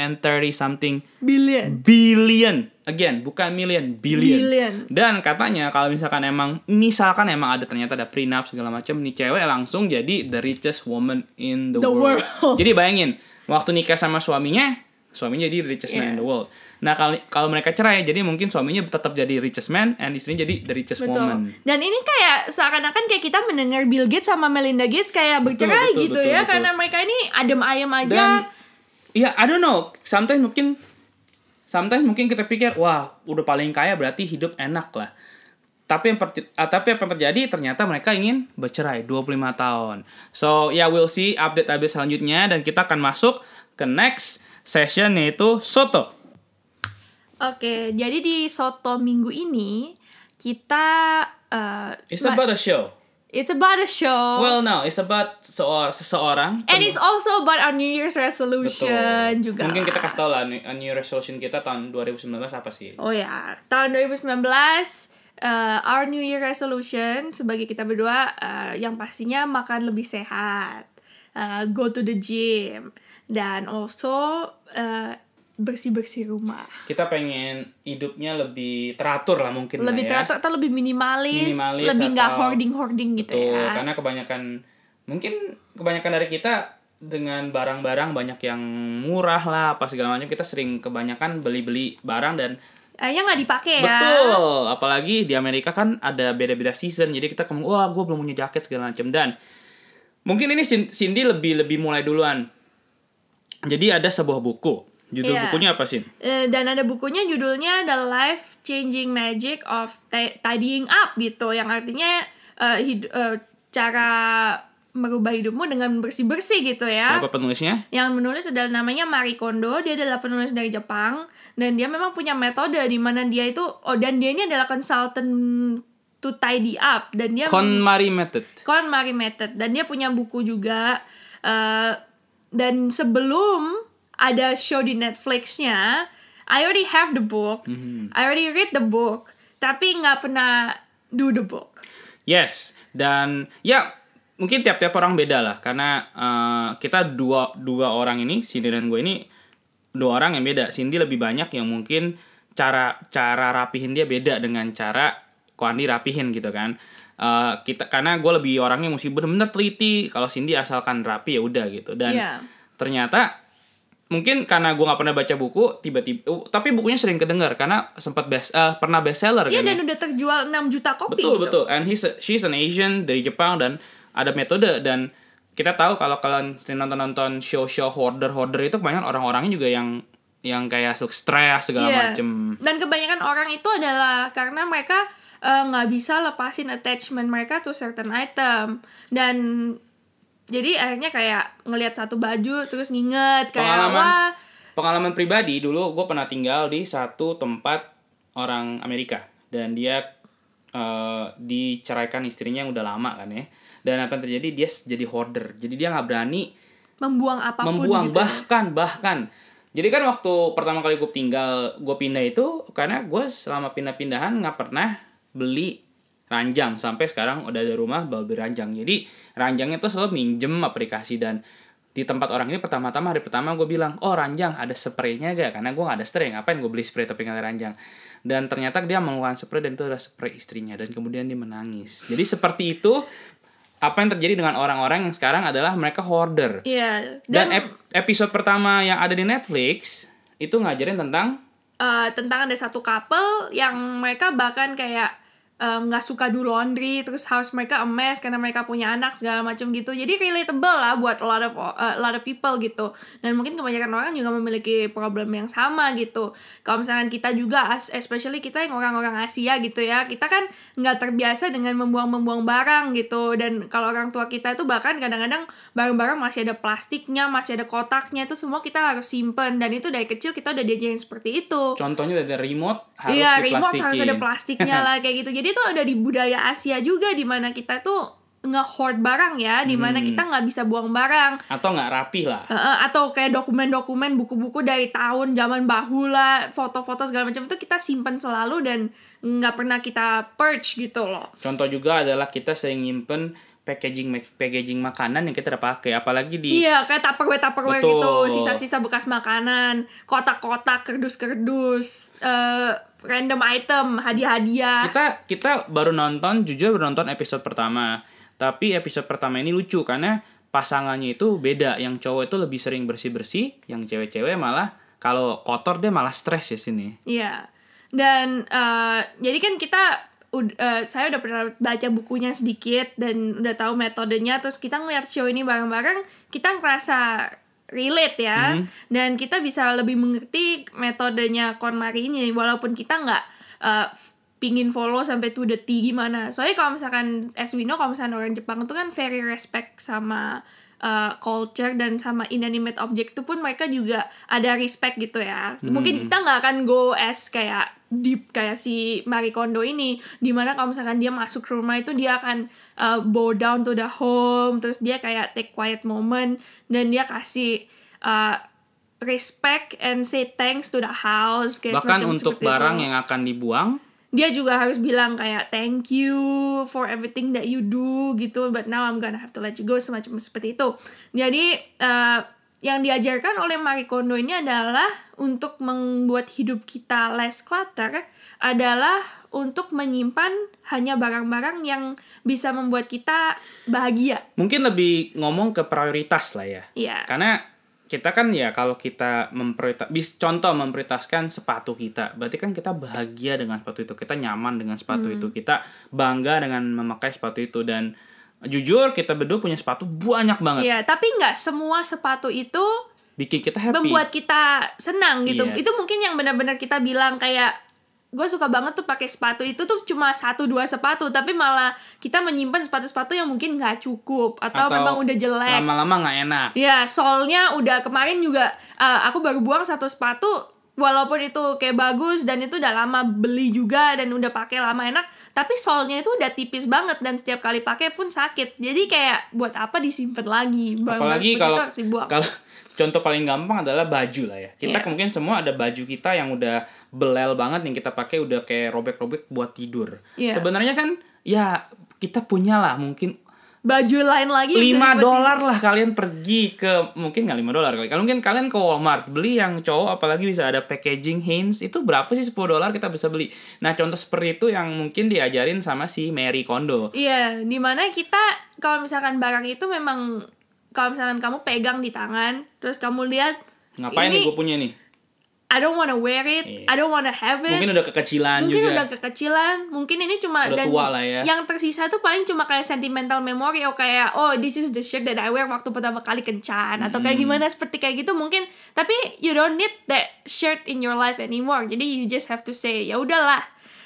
something Billion. billion. Again, bukan million, billion. Billion. Dan katanya kalau misalkan emang misalkan emang ada ternyata ada prenup segala macam, nih cewek langsung jadi the richest woman in the, The world. world. Jadi bayangin, waktu nikah sama suaminya suaminya jadi the richest man Yeah. in the world. Nah kalau kalau mereka cerai, jadi mungkin suaminya tetap jadi richest man, and istrinya jadi the richest Betul. woman. Dan ini kayak seakan-akan kayak kita mendengar Bill Gates sama Melinda Gates kayak bercerai betul, gitu betul, ya betul. karena mereka ini adem ayem aja. Dan ya I don't know, sometimes mungkin sometimes mungkin kita pikir wah udah paling kaya berarti hidup enak lah. Tapi yang ah, tapi apa yang terjadi ternyata mereka ingin bercerai 25 tahun. So ya we'll see update-update selanjutnya dan kita akan masuk ke next session yaitu soto. Oke, jadi di Soto minggu ini kita uh, It's about a show. It's about a show. Well no, it's about seor- seseorang. and it's also about our New Year's resolution juga. Mungkin kita kasih tau lah new new resolution kita tahun 2019 apa sih? Oh ya, tahun 2019 uh, our New Year resolution sebagai kita berdua uh, yang pastinya makan lebih sehat, uh, go to the gym, dan also uh, bersih-bersih rumah. Kita pengen hidupnya lebih teratur lah mungkin Lebih lah ya. teratur atau lebih minimalis, Minimalis lebih nggak hoarding-hoarding gitu Betul, ya. karena kebanyakan mungkin kebanyakan dari kita dengan barang-barang banyak yang murah lah apa segala macam kita sering kebanyakan beli-beli barang dan Eh, yang nggak dipakai ya. betul apalagi di Amerika kan ada beda-beda season jadi kita ngomong wah gue belum punya jaket segala macam dan mungkin ini Cin- Cindy lebih lebih mulai duluan jadi ada sebuah buku judul Iya. bukunya apa sih Eh, dan ada bukunya judulnya The Life Changing Magic of Ti- Tidying Up gitu. Yang artinya hid- eh, cara merubah hidupmu dengan bersih-bersih gitu ya. siapa penulisnya? Yang menulis adalah namanya Marie Kondo, dia adalah penulis dari Jepang. Dan dia memang punya metode di mana dia itu oh dan dia ini adalah consultant to tidy up. Dan dia KonMari Method. KonMari Method. Dan dia punya buku juga. Eh, dan sebelum ada show di Netflixnya I already have the book Mhm. I already read the book tapi nggak pernah do the book Yes, dan ya mungkin tiap-tiap orang beda lah karena eh, kita dua dua orang ini Cindy dan gue ini dua orang yang beda. Cindy lebih banyak yang mungkin cara cara rapihin dia beda dengan cara Koandi rapihin gitu kan. Eh, kita karena gue lebih orangnya mesti bener-bener teliti. Kalau Cindy asalkan rapi ya udah gitu. Dan Iya. ternyata mungkin karena gue nggak pernah baca buku tiba-tiba uh, tapi bukunya sering kedengar karena sempat best eh, pernah bestseller Iya kan ya. dan udah terjual 6 juta kopi Betul gitu. betul. And he's a- she's an Asian dari Jepang dan ada metode dan kita tahu kalau kalian sering nonton-nonton show-show hoarder-hoarder itu kebanyakan orang-orangnya juga yang yang kayak suka stres segala Iya. macem. Dan kebanyakan orang itu adalah karena mereka eh, nggak bisa lepasin attachment mereka to certain item dan jadi akhirnya kayak ngelihat satu baju terus nginget kayak Pengalaman. wah Pengalaman pribadi dulu gue pernah tinggal di satu tempat orang Amerika dan dia eh, diceraikan istrinya yang udah lama kan ya. Dan apa yang terjadi dia jadi hoarder. Jadi dia nggak berani membuang apa pun membuang gitu. bahkan bahkan jadi kan waktu pertama kali gue tinggal gue pindah itu karena gue selama pindah-pindahan nggak pernah beli ranjang. Sampai sekarang udah ada rumah baru beli ranjang. Jadi ranjangnya tuh selalu minjem aplikasi. Dan di tempat orang ini pertama-tama hari pertama gue bilang oh ranjang ada spraynya gak karena gue nggak ada spray ngapain gue beli spray tapi nggak ada ranjang? Dan ternyata dia mengeluarkan spray dan itu adalah spray istrinya. Dan kemudian dia menangis. Jadi seperti itu apa yang terjadi dengan orang-orang yang sekarang adalah mereka hoarder. Iya. dan Dan, ep- episode pertama yang ada di Netflix itu ngajarin tentang eh, tentang ada satu couple yang mereka bahkan kayak nggak suka do laundry terus house mereka a mess karena mereka punya anak segala macam gitu. Jadi relatable lah buat a lot of a lot of people gitu. Dan mungkin kebanyakan orang juga memiliki problem yang sama gitu. Kalau misalkan kita juga especially kita yang orang-orang Asia gitu ya kita kan nggak terbiasa dengan membuang-membuang barang gitu. Dan kalau orang tua kita itu bahkan kadang-kadang barang-barang masih ada plastiknya masih ada kotaknya itu semua kita harus simpen. Dan itu dari kecil kita udah diajarin seperti itu. Contohnya dari remote harus Iya, remote harus ada plastiknya lah kayak gitu. Jadi itu ada di budaya Asia juga di mana kita tuh nge-hoard barang ya, di mana Hmm. kita nggak bisa buang barang. atau nggak rapi lah eh, atau kayak dokumen-dokumen, buku-buku dari tahun zaman bahula, foto-foto segala macam itu kita simpan selalu dan nggak pernah kita purge gitu loh. contoh juga adalah kita sering nyimpen packaging packaging makanan yang kita udah pakai apalagi di Iya, kayak tupperware tupperware Betul. gitu, sisa-sisa bekas makanan, kotak-kotak, kerdus-kerdus, eh, random item, hadiah-hadiah. kita kita baru nonton jujur baru nonton episode pertama tapi episode pertama ini lucu karena pasangannya itu beda yang cowok itu lebih sering bersih bersih yang cewek-cewek malah kalau kotor dia malah stres ya sini. Iya. Dan eh, jadi kan kita eh, saya udah pernah baca bukunya sedikit dan udah tahu metodenya terus kita ngeliat show ini bareng-bareng kita ngerasa relate ya. Dan kita bisa lebih mengerti metodenya KonMari ini walaupun kita nggak f- pingin follow sampai to the T gimana. Soalnya kalau misalkan as we know kalau misalkan orang Jepang itu kan very respect sama uh, culture dan sama inanimate object itu pun mereka juga ada respect gitu ya. Mungkin kita nggak akan go as kayak deep kayak si Marie Kondo ini, di mana kalau misalkan dia masuk ke rumah itu dia akan uh, bow down to the home, terus dia kayak take quiet moment dan dia kasih uh, respect and say thanks to the house kayak Bahkan untuk barang itu yang akan dibuang, dia juga harus bilang kayak thank you for everything that you do gitu but now I'm gonna have to let you go semacam seperti itu jadi eh, yang diajarkan oleh Marie Kondo ini adalah untuk membuat hidup kita less clutter adalah untuk menyimpan hanya barang-barang yang bisa membuat kita bahagia mungkin lebih ngomong ke prioritas lah ya. Iya. Karena kita kan ya kalau kita memprioritas, bis contoh memprioritaskan sepatu kita, berarti kan kita bahagia dengan sepatu itu, kita nyaman dengan sepatu Hmm. itu, kita bangga dengan memakai sepatu itu dan jujur kita berdua punya sepatu banyak banget, Iya, tapi nggak semua sepatu itu bikin kita happy. membuat kita senang gitu. Iya. Itu mungkin yang benar-benar kita bilang kayak gue suka banget tuh pakai sepatu. Itu tuh cuma satu dua sepatu tapi malah kita menyimpan sepatu-sepatu yang mungkin nggak cukup atau, memang udah jelek. Lama-lama nggak enak. ya soalnya udah kemarin juga uh, aku baru buang satu sepatu walaupun itu kayak bagus dan itu udah lama beli juga dan udah pakai lama enak tapi solnya itu udah tipis banget dan setiap kali pakai pun sakit. Jadi kayak buat apa disimpan lagi? Apalagi kalau kalau contoh paling gampang adalah baju lah ya. Kita Iya. mungkin semua ada baju kita yang udah belel banget yang kita pakai udah kayak robek-robek buat tidur. Iya. Sebenarnya kan ya kita punya lah mungkin baju lain lagi 5 bisa dibuat- dolar lah kalian pergi ke mungkin nggak 5 dolar kali. Kalau mungkin kalian ke Walmart beli yang cowok apalagi bisa ada packaging Hanes itu berapa sih 10 dolar kita bisa beli. Nah, contoh seperti itu yang mungkin diajarin sama si Mary Kondo. Iya, di mana kita kalau misalkan barang itu memang kalau misalkan kamu pegang di tangan, terus kamu lihat Ngapain ini nih gue punya nih? I don't wanna wear it, Iya. I don't wanna have it. Mungkin udah kekecilan Mungkin juga. udah kekecilan, mungkin ini cuma Udah tua lah ya. yang tersisa tuh paling cuma kayak sentimental memory oh kayak oh this is the shirt that I wear waktu pertama kali kencan atau kayak Hmm. gimana seperti kayak gitu mungkin tapi you don't need that shirt in your life anymore. Jadi you just have to say ya udahlah.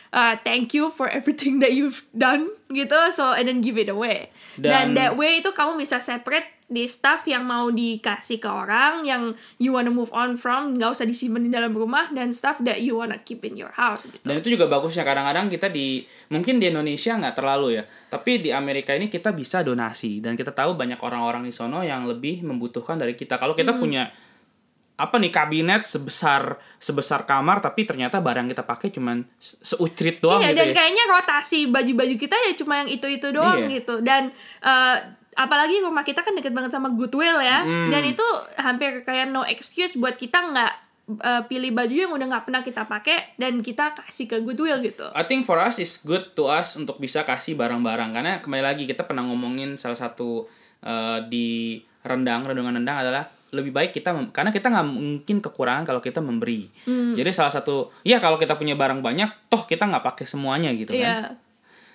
uh, thank you for everything that you've done gitu so and then give it away dan, Dan- that way itu kamu bisa separate di stuff yang mau dikasih ke orang yang you wanna move on from nggak usah disimpan di dalam rumah dan stuff that you wanna keep in your house gitu. Dan itu juga bagusnya kadang-kadang kita di mungkin di Indonesia nggak terlalu ya, tapi di Amerika ini kita bisa donasi dan kita tahu banyak orang-orang di sono yang lebih membutuhkan dari kita. Kalau Hmm. kita punya apa nih kabinet sebesar sebesar kamar tapi ternyata barang kita pakai cuman se- seucrit doang iya gitu dan ya. kayaknya rotasi baju-baju kita ya cuma yang itu-itu doang Iya. gitu dan eh, apalagi rumah kita kan deket banget sama Goodwill ya Hmm. dan itu hampir kayak no excuse buat kita nggak eh, pilih baju yang udah nggak pernah kita pakai dan kita kasih ke Goodwill gitu I think for us is good to us untuk bisa kasih barang-barang karena kembali lagi kita pernah ngomongin salah satu eh, di rendang rendungan rendang adalah lebih baik kita karena kita nggak mungkin kekurangan kalau kita memberi Hmm. jadi salah satu ya kalau kita punya barang banyak toh kita nggak pakai semuanya gitu kan Iya.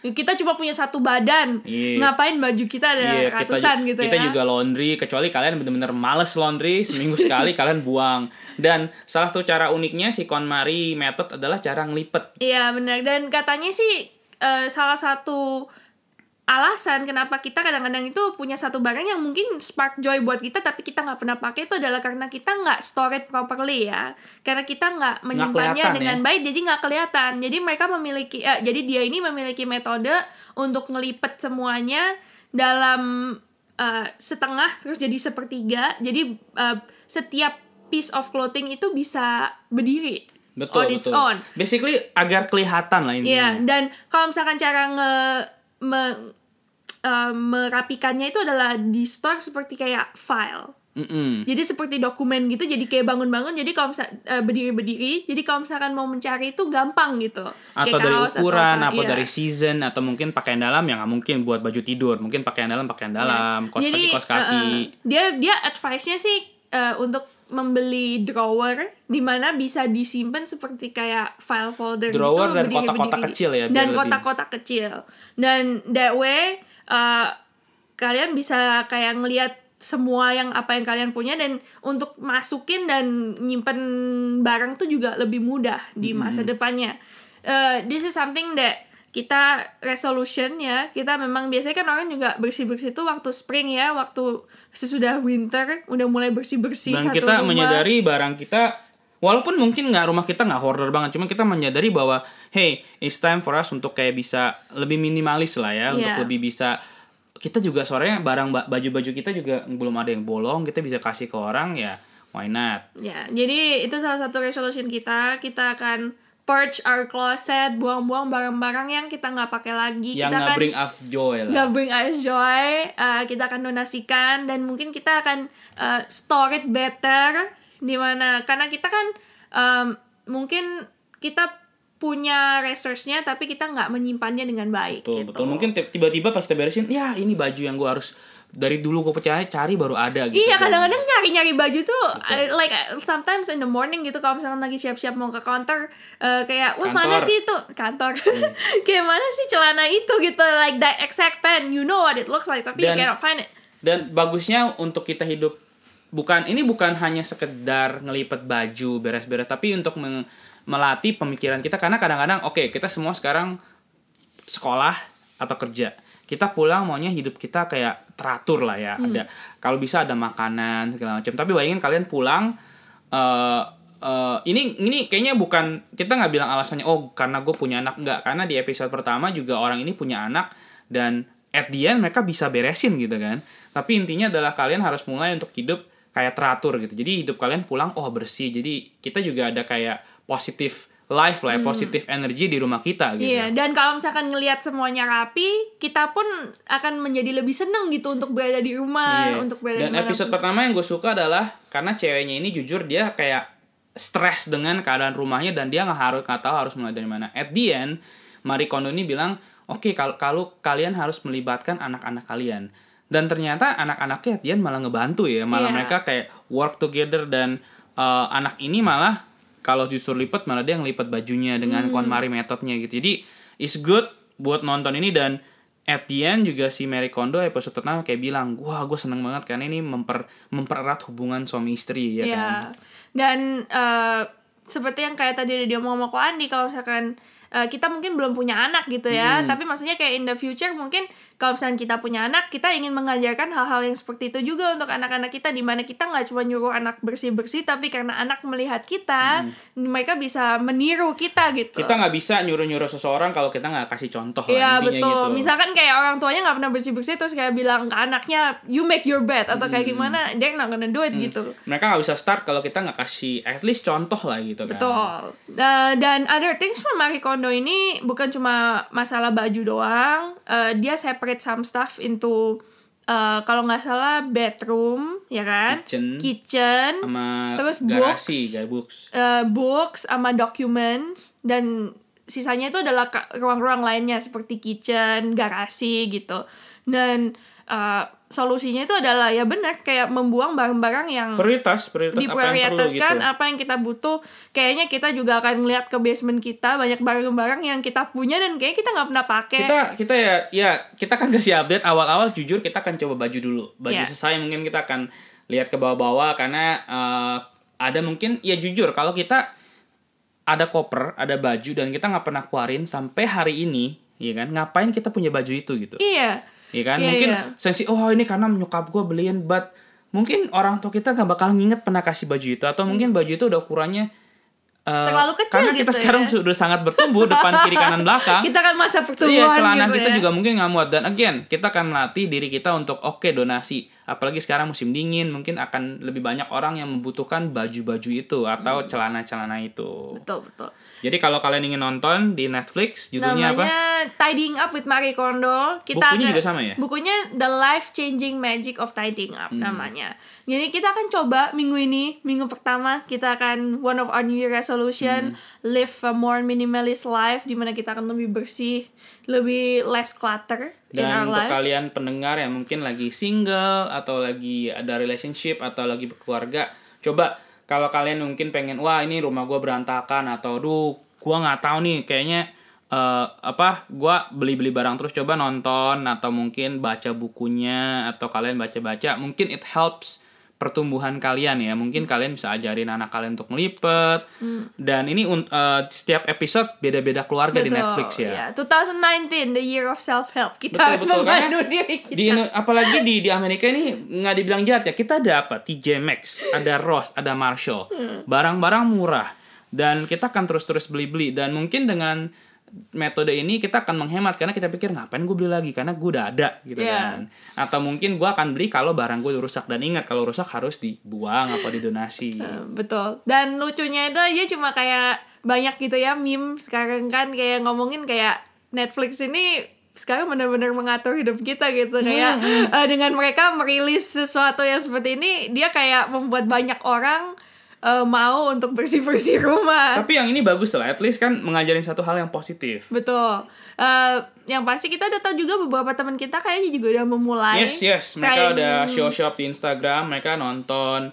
Kita cuma punya satu badan. Iya. Ngapain baju kita ada kita, ratusan ju- gitu kita ya. juga laundry kecuali kalian bener-bener males laundry seminggu sekali kalian buang dan salah satu cara uniknya si KonMari method adalah cara ngelipet Iya benar dan katanya sih eh, salah satu alasan kenapa kita kadang-kadang itu punya satu barang yang mungkin spark joy buat kita tapi kita nggak pernah pakai itu adalah karena kita nggak store it properly ya. Karena kita nggak menyimpannya dengan ya. baik jadi nggak kelihatan. Jadi mereka memiliki eh, jadi dia ini memiliki metode untuk ngelipet semuanya dalam eh, setengah terus jadi sepertiga. Jadi eh, setiap piece of clothing itu bisa berdiri betul on its betul. own. Basically agar kelihatan lah Iya, intinya dan kalau misalkan cara nge me- merapikannya itu adalah di store seperti kayak file. Mm-mm. Jadi seperti dokumen gitu, jadi kayak bangun-bangun. Jadi kalau misal eh, berdiri-berdiri, jadi kalau misalkan mau mencari itu gampang gitu. atau Kayak dari kaos atau ukuran apa, atau iya. dari season atau mungkin pakaian dalam yang nggak mungkin buat baju tidur mungkin pakaian dalam pakaian dalam kaos Iya. Jadi, kaki kaos kaki eh, dia dia advice-nya sih eh, untuk membeli drawer di mana bisa disimpan seperti kayak file folder Drawer gitu dan kotak-kotak kecil ya, dan kotak-kotak kecil dan that way uh, kalian bisa kayak ngelihat semua yang apa yang kalian punya dan untuk masukin dan nyimpen barang tuh juga lebih mudah di masa depannya. Uh, this is something that kita resolution ya kita memang biasanya kan orang juga bersih bersih tuh waktu spring ya waktu sesudah winter udah mulai bersih bersih dan satu kita rumah. menyadari barang kita walaupun mungkin nggak rumah kita nggak hoarder banget cuma kita menyadari bahwa hey it's time for us untuk kayak bisa lebih minimalis lah ya untuk Iya. lebih bisa kita juga sorenya barang ba- baju-baju kita juga belum ada yang bolong kita bisa kasih ke orang ya why not Ya, jadi itu salah satu resolution kita. Kita akan purge our closet, buang-buang barang-barang yang kita nggak pakai lagi. yang kita akan bring us joy lah nggak bring us joy. Uh, kita akan donasikan dan mungkin kita akan uh, store it better. Di mana karena kita kan um, mungkin kita punya resource-nya tapi kita nggak menyimpannya dengan baik. betul gitu. betul mungkin ti- tiba-tiba pas kita beresin ya ini baju yang gue harus dari dulu gue percaya cari baru ada gitu Iya Dan- kadang-kadang nyari-nyari baju tuh Betul. I- like sometimes in the morning gitu kalau misalkan lagi siap-siap mau ke kantor eh, kayak wah mana Kantor. sih itu kantor kayak mana sih celana itu gitu like that exact pen you know what it looks like tapi you Dan- cannot find it Dan bagusnya untuk kita hidup bukan ini bukan hanya sekedar ngelipet baju beres-beres tapi untuk meng- melatih pemikiran kita. Karena kadang-kadang oke kita semua sekarang sekolah atau kerja. Kita pulang maunya hidup kita kayak teratur lah ya. Ada kalau bisa ada makanan segala macam. Tapi bayangin kalian pulang eh eh, ini ini kayaknya bukan kita nggak bilang alasannya oh karena gue punya anak. Nggak karena di episode pertama juga orang ini punya anak dan at the end mereka bisa beresin gitu kan. Tapi intinya adalah kalian harus mulai untuk hidup kayak teratur gitu jadi hidup kalian pulang oh bersih jadi kita juga ada kayak positif life lah ya, positif energi di rumah kita gitu Iya, dan kalau misalkan ngelihat semuanya rapi, kita pun akan menjadi lebih seneng gitu untuk berada di rumah, Iya. untuk berada Dan episode pertama yang gue suka adalah karena ceweknya ini jujur dia kayak stres dengan keadaan rumahnya dan dia nggak harus nggak tahu harus mulai dari mana. At the end, Marie Kondo ini bilang, oke kalau kalau kalian harus melibatkan anak-anak kalian. Dan ternyata anak-anaknya end malah ngebantu ya, malah Iya. mereka kayak work together dan uh, anak ini malah kalau justru lipat malah dia ngelipet bajunya dengan Hmm. KonMari metodenya gitu. Jadi is good buat nonton ini dan at the end juga si Mary Kondo episode pertama kayak bilang, wah gue seneng banget karena ini memper mempererat hubungan suami istri ya Iya. kan. Dan eh, seperti yang kayak tadi dia mau sama Ko Andi kalau misalkan eh, kita mungkin belum punya anak gitu ya, Hmm. tapi maksudnya kayak in the future mungkin kalau misalkan kita punya anak, kita ingin mengajarkan hal-hal yang seperti itu juga untuk anak-anak kita di mana kita nggak cuma nyuruh anak bersih-bersih tapi karena anak melihat kita, mereka bisa meniru kita gitu. Hmm. Kita nggak bisa nyuruh-nyuruh seseorang kalau kita nggak kasih contoh lah Iya betul. gitu. Misalkan kayak orang tuanya nggak pernah bersih bersih terus kayak bilang ke anaknya you make your bed atau kayak Hmm. gimana, they're not gonna do it gitu. Mereka nggak bisa start kalau kita nggak kasih at least contoh lah gitu kan. Betul. Da- dan other things from Marie Kondo ini bukan cuma masalah baju doang. Eh, dia separate some stuff into eh, kalau nggak salah bedroom, ya kan? Kitchen. Kitchen, Sama Terus garasi, books. books. eh, books, sama documents dan sisanya itu adalah ruang-ruang lainnya seperti kitchen, garasi gitu. Dan eh, solusinya itu adalah ya benar kayak membuang barang-barang yang Prioritas, prioritas apa yang perlu diprioritaskan gitu. apa yang kita butuh. Kayaknya kita juga akan ngeliat ke basement kita banyak barang-barang yang kita punya dan kayaknya kita nggak pernah pakai. Kita kita ya ya kita kan kasih update. Awal-awal jujur kita akan coba baju dulu. Baju Iya. selesai mungkin kita akan lihat ke bawah-bawah karena eh, ada mungkin ya jujur kalau kita ada koper ada baju dan kita nggak pernah keluarin sampai hari ini ya kan? Ngapain kita punya baju itu gitu? Iya ya kan Iya, mungkin iya. sensi oh ini karena nyokap gue beliin but mungkin orang tua kita nggak bakal nginget pernah kasih baju itu atau mungkin baju itu udah ukurannya eh, Terlalu kecil karena kita gitu sekarang ya. sudah sangat bertumbuh depan kiri kanan belakang kita kan masa pertumbuhan Iya celana gitu kita ya. juga mungkin nggak muat dan again kita akan melatih diri kita untuk oke donasi apalagi sekarang musim dingin mungkin akan lebih banyak orang yang membutuhkan baju-baju itu atau Hmm. celana-celana itu betul betul jadi kalau kalian ingin nonton di Netflix judulnya apa namanya Tidying Up with Marie Kondo kita Bukunya akan- juga sama ya? bukunya The Life Changing Magic of Tidying Up Hmm. namanya jadi kita akan coba minggu ini minggu pertama kita akan one of our New Year resolution Hmm. live a more minimalist life di mana kita akan lebih bersih lebih less clutter dan untuk life? kalian pendengar yang mungkin lagi single atau lagi ada relationship atau lagi berkeluarga Coba kalau kalian mungkin pengen wah ini rumah gua berantakan atau duh gua nggak tahu nih kayaknya eh, apa gua beli-beli barang terus coba nonton atau mungkin baca bukunya atau kalian baca-baca mungkin it helps pertumbuhan kalian ya. Mungkin kalian bisa ajarin anak kalian untuk ngelipet. Dan ini eh, setiap episode beda-beda keluarga di Betul, Netflix ya. Ya. 2019 the year of self help. Kita Betul, harus betul, membantu karena diri kita. di apalagi di di Amerika ini nggak dibilang jahat ya. Kita ada apa? TJ Maxx ada Ross ada Marshall. Barang-barang murah. Dan kita akan terus-terus beli-beli. Dan mungkin dengan metode ini kita akan menghemat karena kita pikir ngapain gue beli lagi? Karena gue udah ada gitu Iya. kan. Atau mungkin gue akan beli kalau barang gue rusak. Dan ingat kalau rusak harus dibuang apa didonasi. Betul. Dan lucunya itu aja cuma kayak banyak gitu ya meme sekarang kan. Kayak ngomongin kayak Netflix ini sekarang benar-benar mengatur hidup kita gitu. Kayak eh, dengan mereka merilis sesuatu yang seperti ini dia kayak membuat banyak orang eh, mau untuk bersih-bersih rumah. tapi yang ini bagus lah at least kan mengajarin satu hal yang positif Betul. Eh, yang pasti kita udah tahu juga beberapa teman kita kayaknya juga udah memulai. Yes, yes. Mereka Kayak- udah show-show up di Instagram, mereka nonton.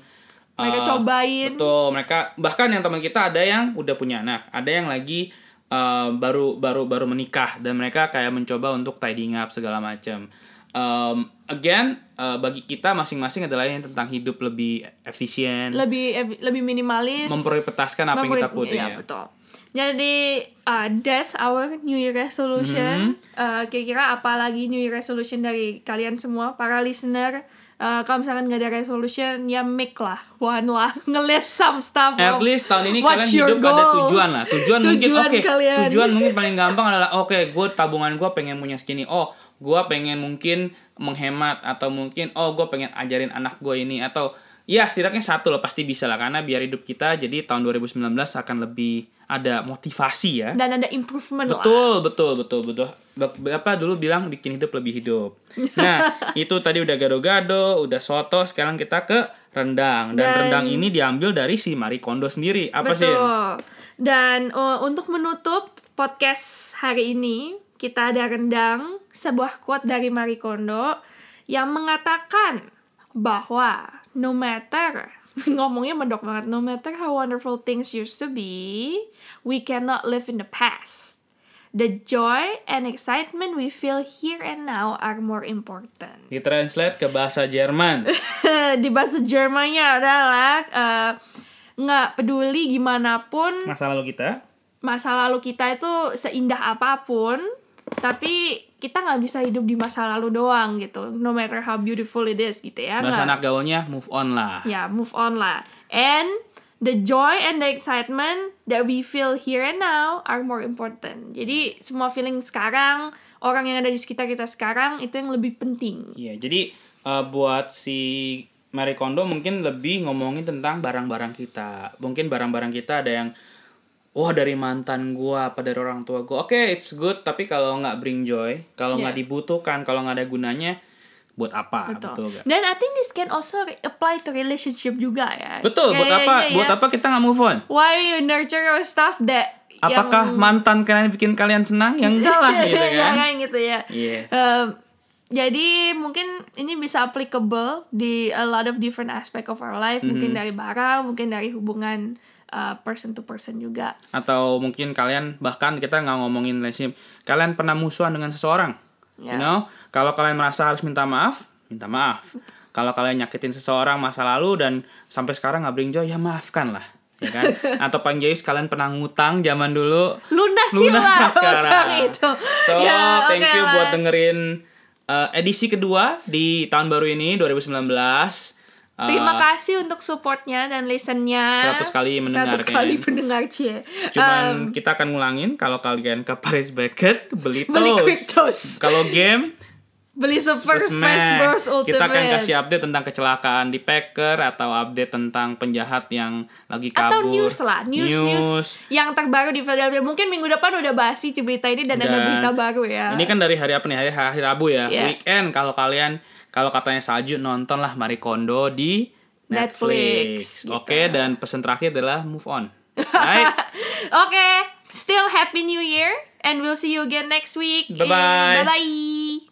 Mereka uh, cobain. Betul, mereka bahkan yang teman kita ada yang udah punya anak, ada yang lagi uh, baru baru baru menikah dan mereka kayak mencoba untuk tidying up segala macam. Um, again, uh, bagi kita masing-masing adalah yang tentang hidup lebih efisien, lebih ev- lebih minimalis. memprioritaskan apa yang kita punya. iya, betul. Jadi uh, that's our New Year resolution. Mm-hmm. Uh, kira-kira apa lagi New Year resolution dari kalian semua para listener? Uh, kalau misalkan nggak ada resolution, ya make lah, one lah, ngelist some stuff. At least tahun ini kalian hidup ada goals. tujuan lah. Tujuan, mungkin Tujuan oke. kalian. Tujuan mungkin paling gampang adalah oke, gue tabungan gue pengen punya segini. Oh, gue pengen mungkin menghemat atau mungkin oh gue pengen ajarin anak gue ini atau ya setidaknya satu lah pasti bisa lah karena biar hidup kita jadi tahun 2019 akan lebih ada motivasi ya. dan ada improvement lah. Betul, betul, betul, betul. Bap- Bapak dulu bilang bikin hidup lebih hidup. Nah, itu tadi udah gado-gado, udah soto, sekarang kita ke rendang. Dan, Dan- rendang ini diambil dari si Marie Kondo sendiri. Apa sih? Betul. Dan uh, untuk menutup podcast hari ini, kita ada rendang sebuah quote dari Marie Kondo yang mengatakan bahwa no matter ngomongnya mendok banget no matter how wonderful things used to be we cannot live in the past the joy and excitement we feel here and now are more important Ditranslate ke bahasa Jerman. di bahasa Jermannya adalah eh, nggak peduli gimana pun Masa lalu kita. masa lalu kita itu seindah apa pun tapi kita nggak bisa hidup di masa lalu doang gitu. No matter how beautiful it is gitu ya. Bahasa anak gaulnya move on lah. ya move on lah. And the joy and the excitement that we feel here and now are more important. Jadi semua feeling sekarang orang yang ada di sekitar kita sekarang itu yang lebih penting. Iya, jadi eh, buat si Marie Kondo mungkin lebih ngomongin tentang barang-barang kita. Mungkin barang-barang kita ada yang wah dari mantan gua apa dari orang tua gua. Oke, it's good, tapi kalau nggak bring joy, kalau nggak Yeah. dibutuhkan, kalau nggak ada gunanya, buat apa? Betul, Betul. nggak? Dan I think this can also apply to relationship juga ya. Betul, Ya, buat ya, apa? ya, Buat ya. apa kita nggak move on? Why you nurture your stuff that Apakah yang mantan kalian bikin kalian senang? Yang enggak lah gitu kan. gitu ya. Iya. Um, jadi mungkin ini bisa applicable di a lot of different aspect of our life. Mungkin Mm-hmm. dari barang, mungkin dari hubungan uh, person to person juga. Atau mungkin kalian bahkan kita nggak ngomongin relationship, kalian pernah musuhan dengan seseorang. You Ya. know, kalau kalian merasa harus minta maaf, minta maaf. Kalau kalian nyakitin seseorang masa lalu dan sampai sekarang nggak bring joy, ya maafkan lah. Ya kan? Atau paling jauh sekalian pernah ngutang zaman dulu. Lunasi Lunas lah lah sekarang. itu. So, Ya, thank oke you lah. buat dengerin uh, edisi kedua di tahun baru ini 2019. Terima kasih untuk supportnya dan listennya. 100 kali mendengar 100 kali mendengar cie. Cuman kita akan ngulangin kalau kalian ke Paris Beckett beli toast. Beli Cryptos. Kalau game Beli Super Smash Bros Ultimate. Kita akan kasih update tentang kecelakaan di Packer atau update tentang penjahat yang lagi kabur. atau news lah news, news yang terbaru di Philadelphia mungkin minggu depan udah bahas sih berita ini dan, ada Dan berita baru ya Ini kan dari hari apa nih? Hari, hari Rabu ya. Iya. Weekend kalau kalian kalau katanya salju nontonlah Marie Kondo di Netflix. Netflix, gitu. Oke, dan pesan terakhir adalah move on. Right? oke still happy new year and we'll see you again next week Bye-bye. bye bye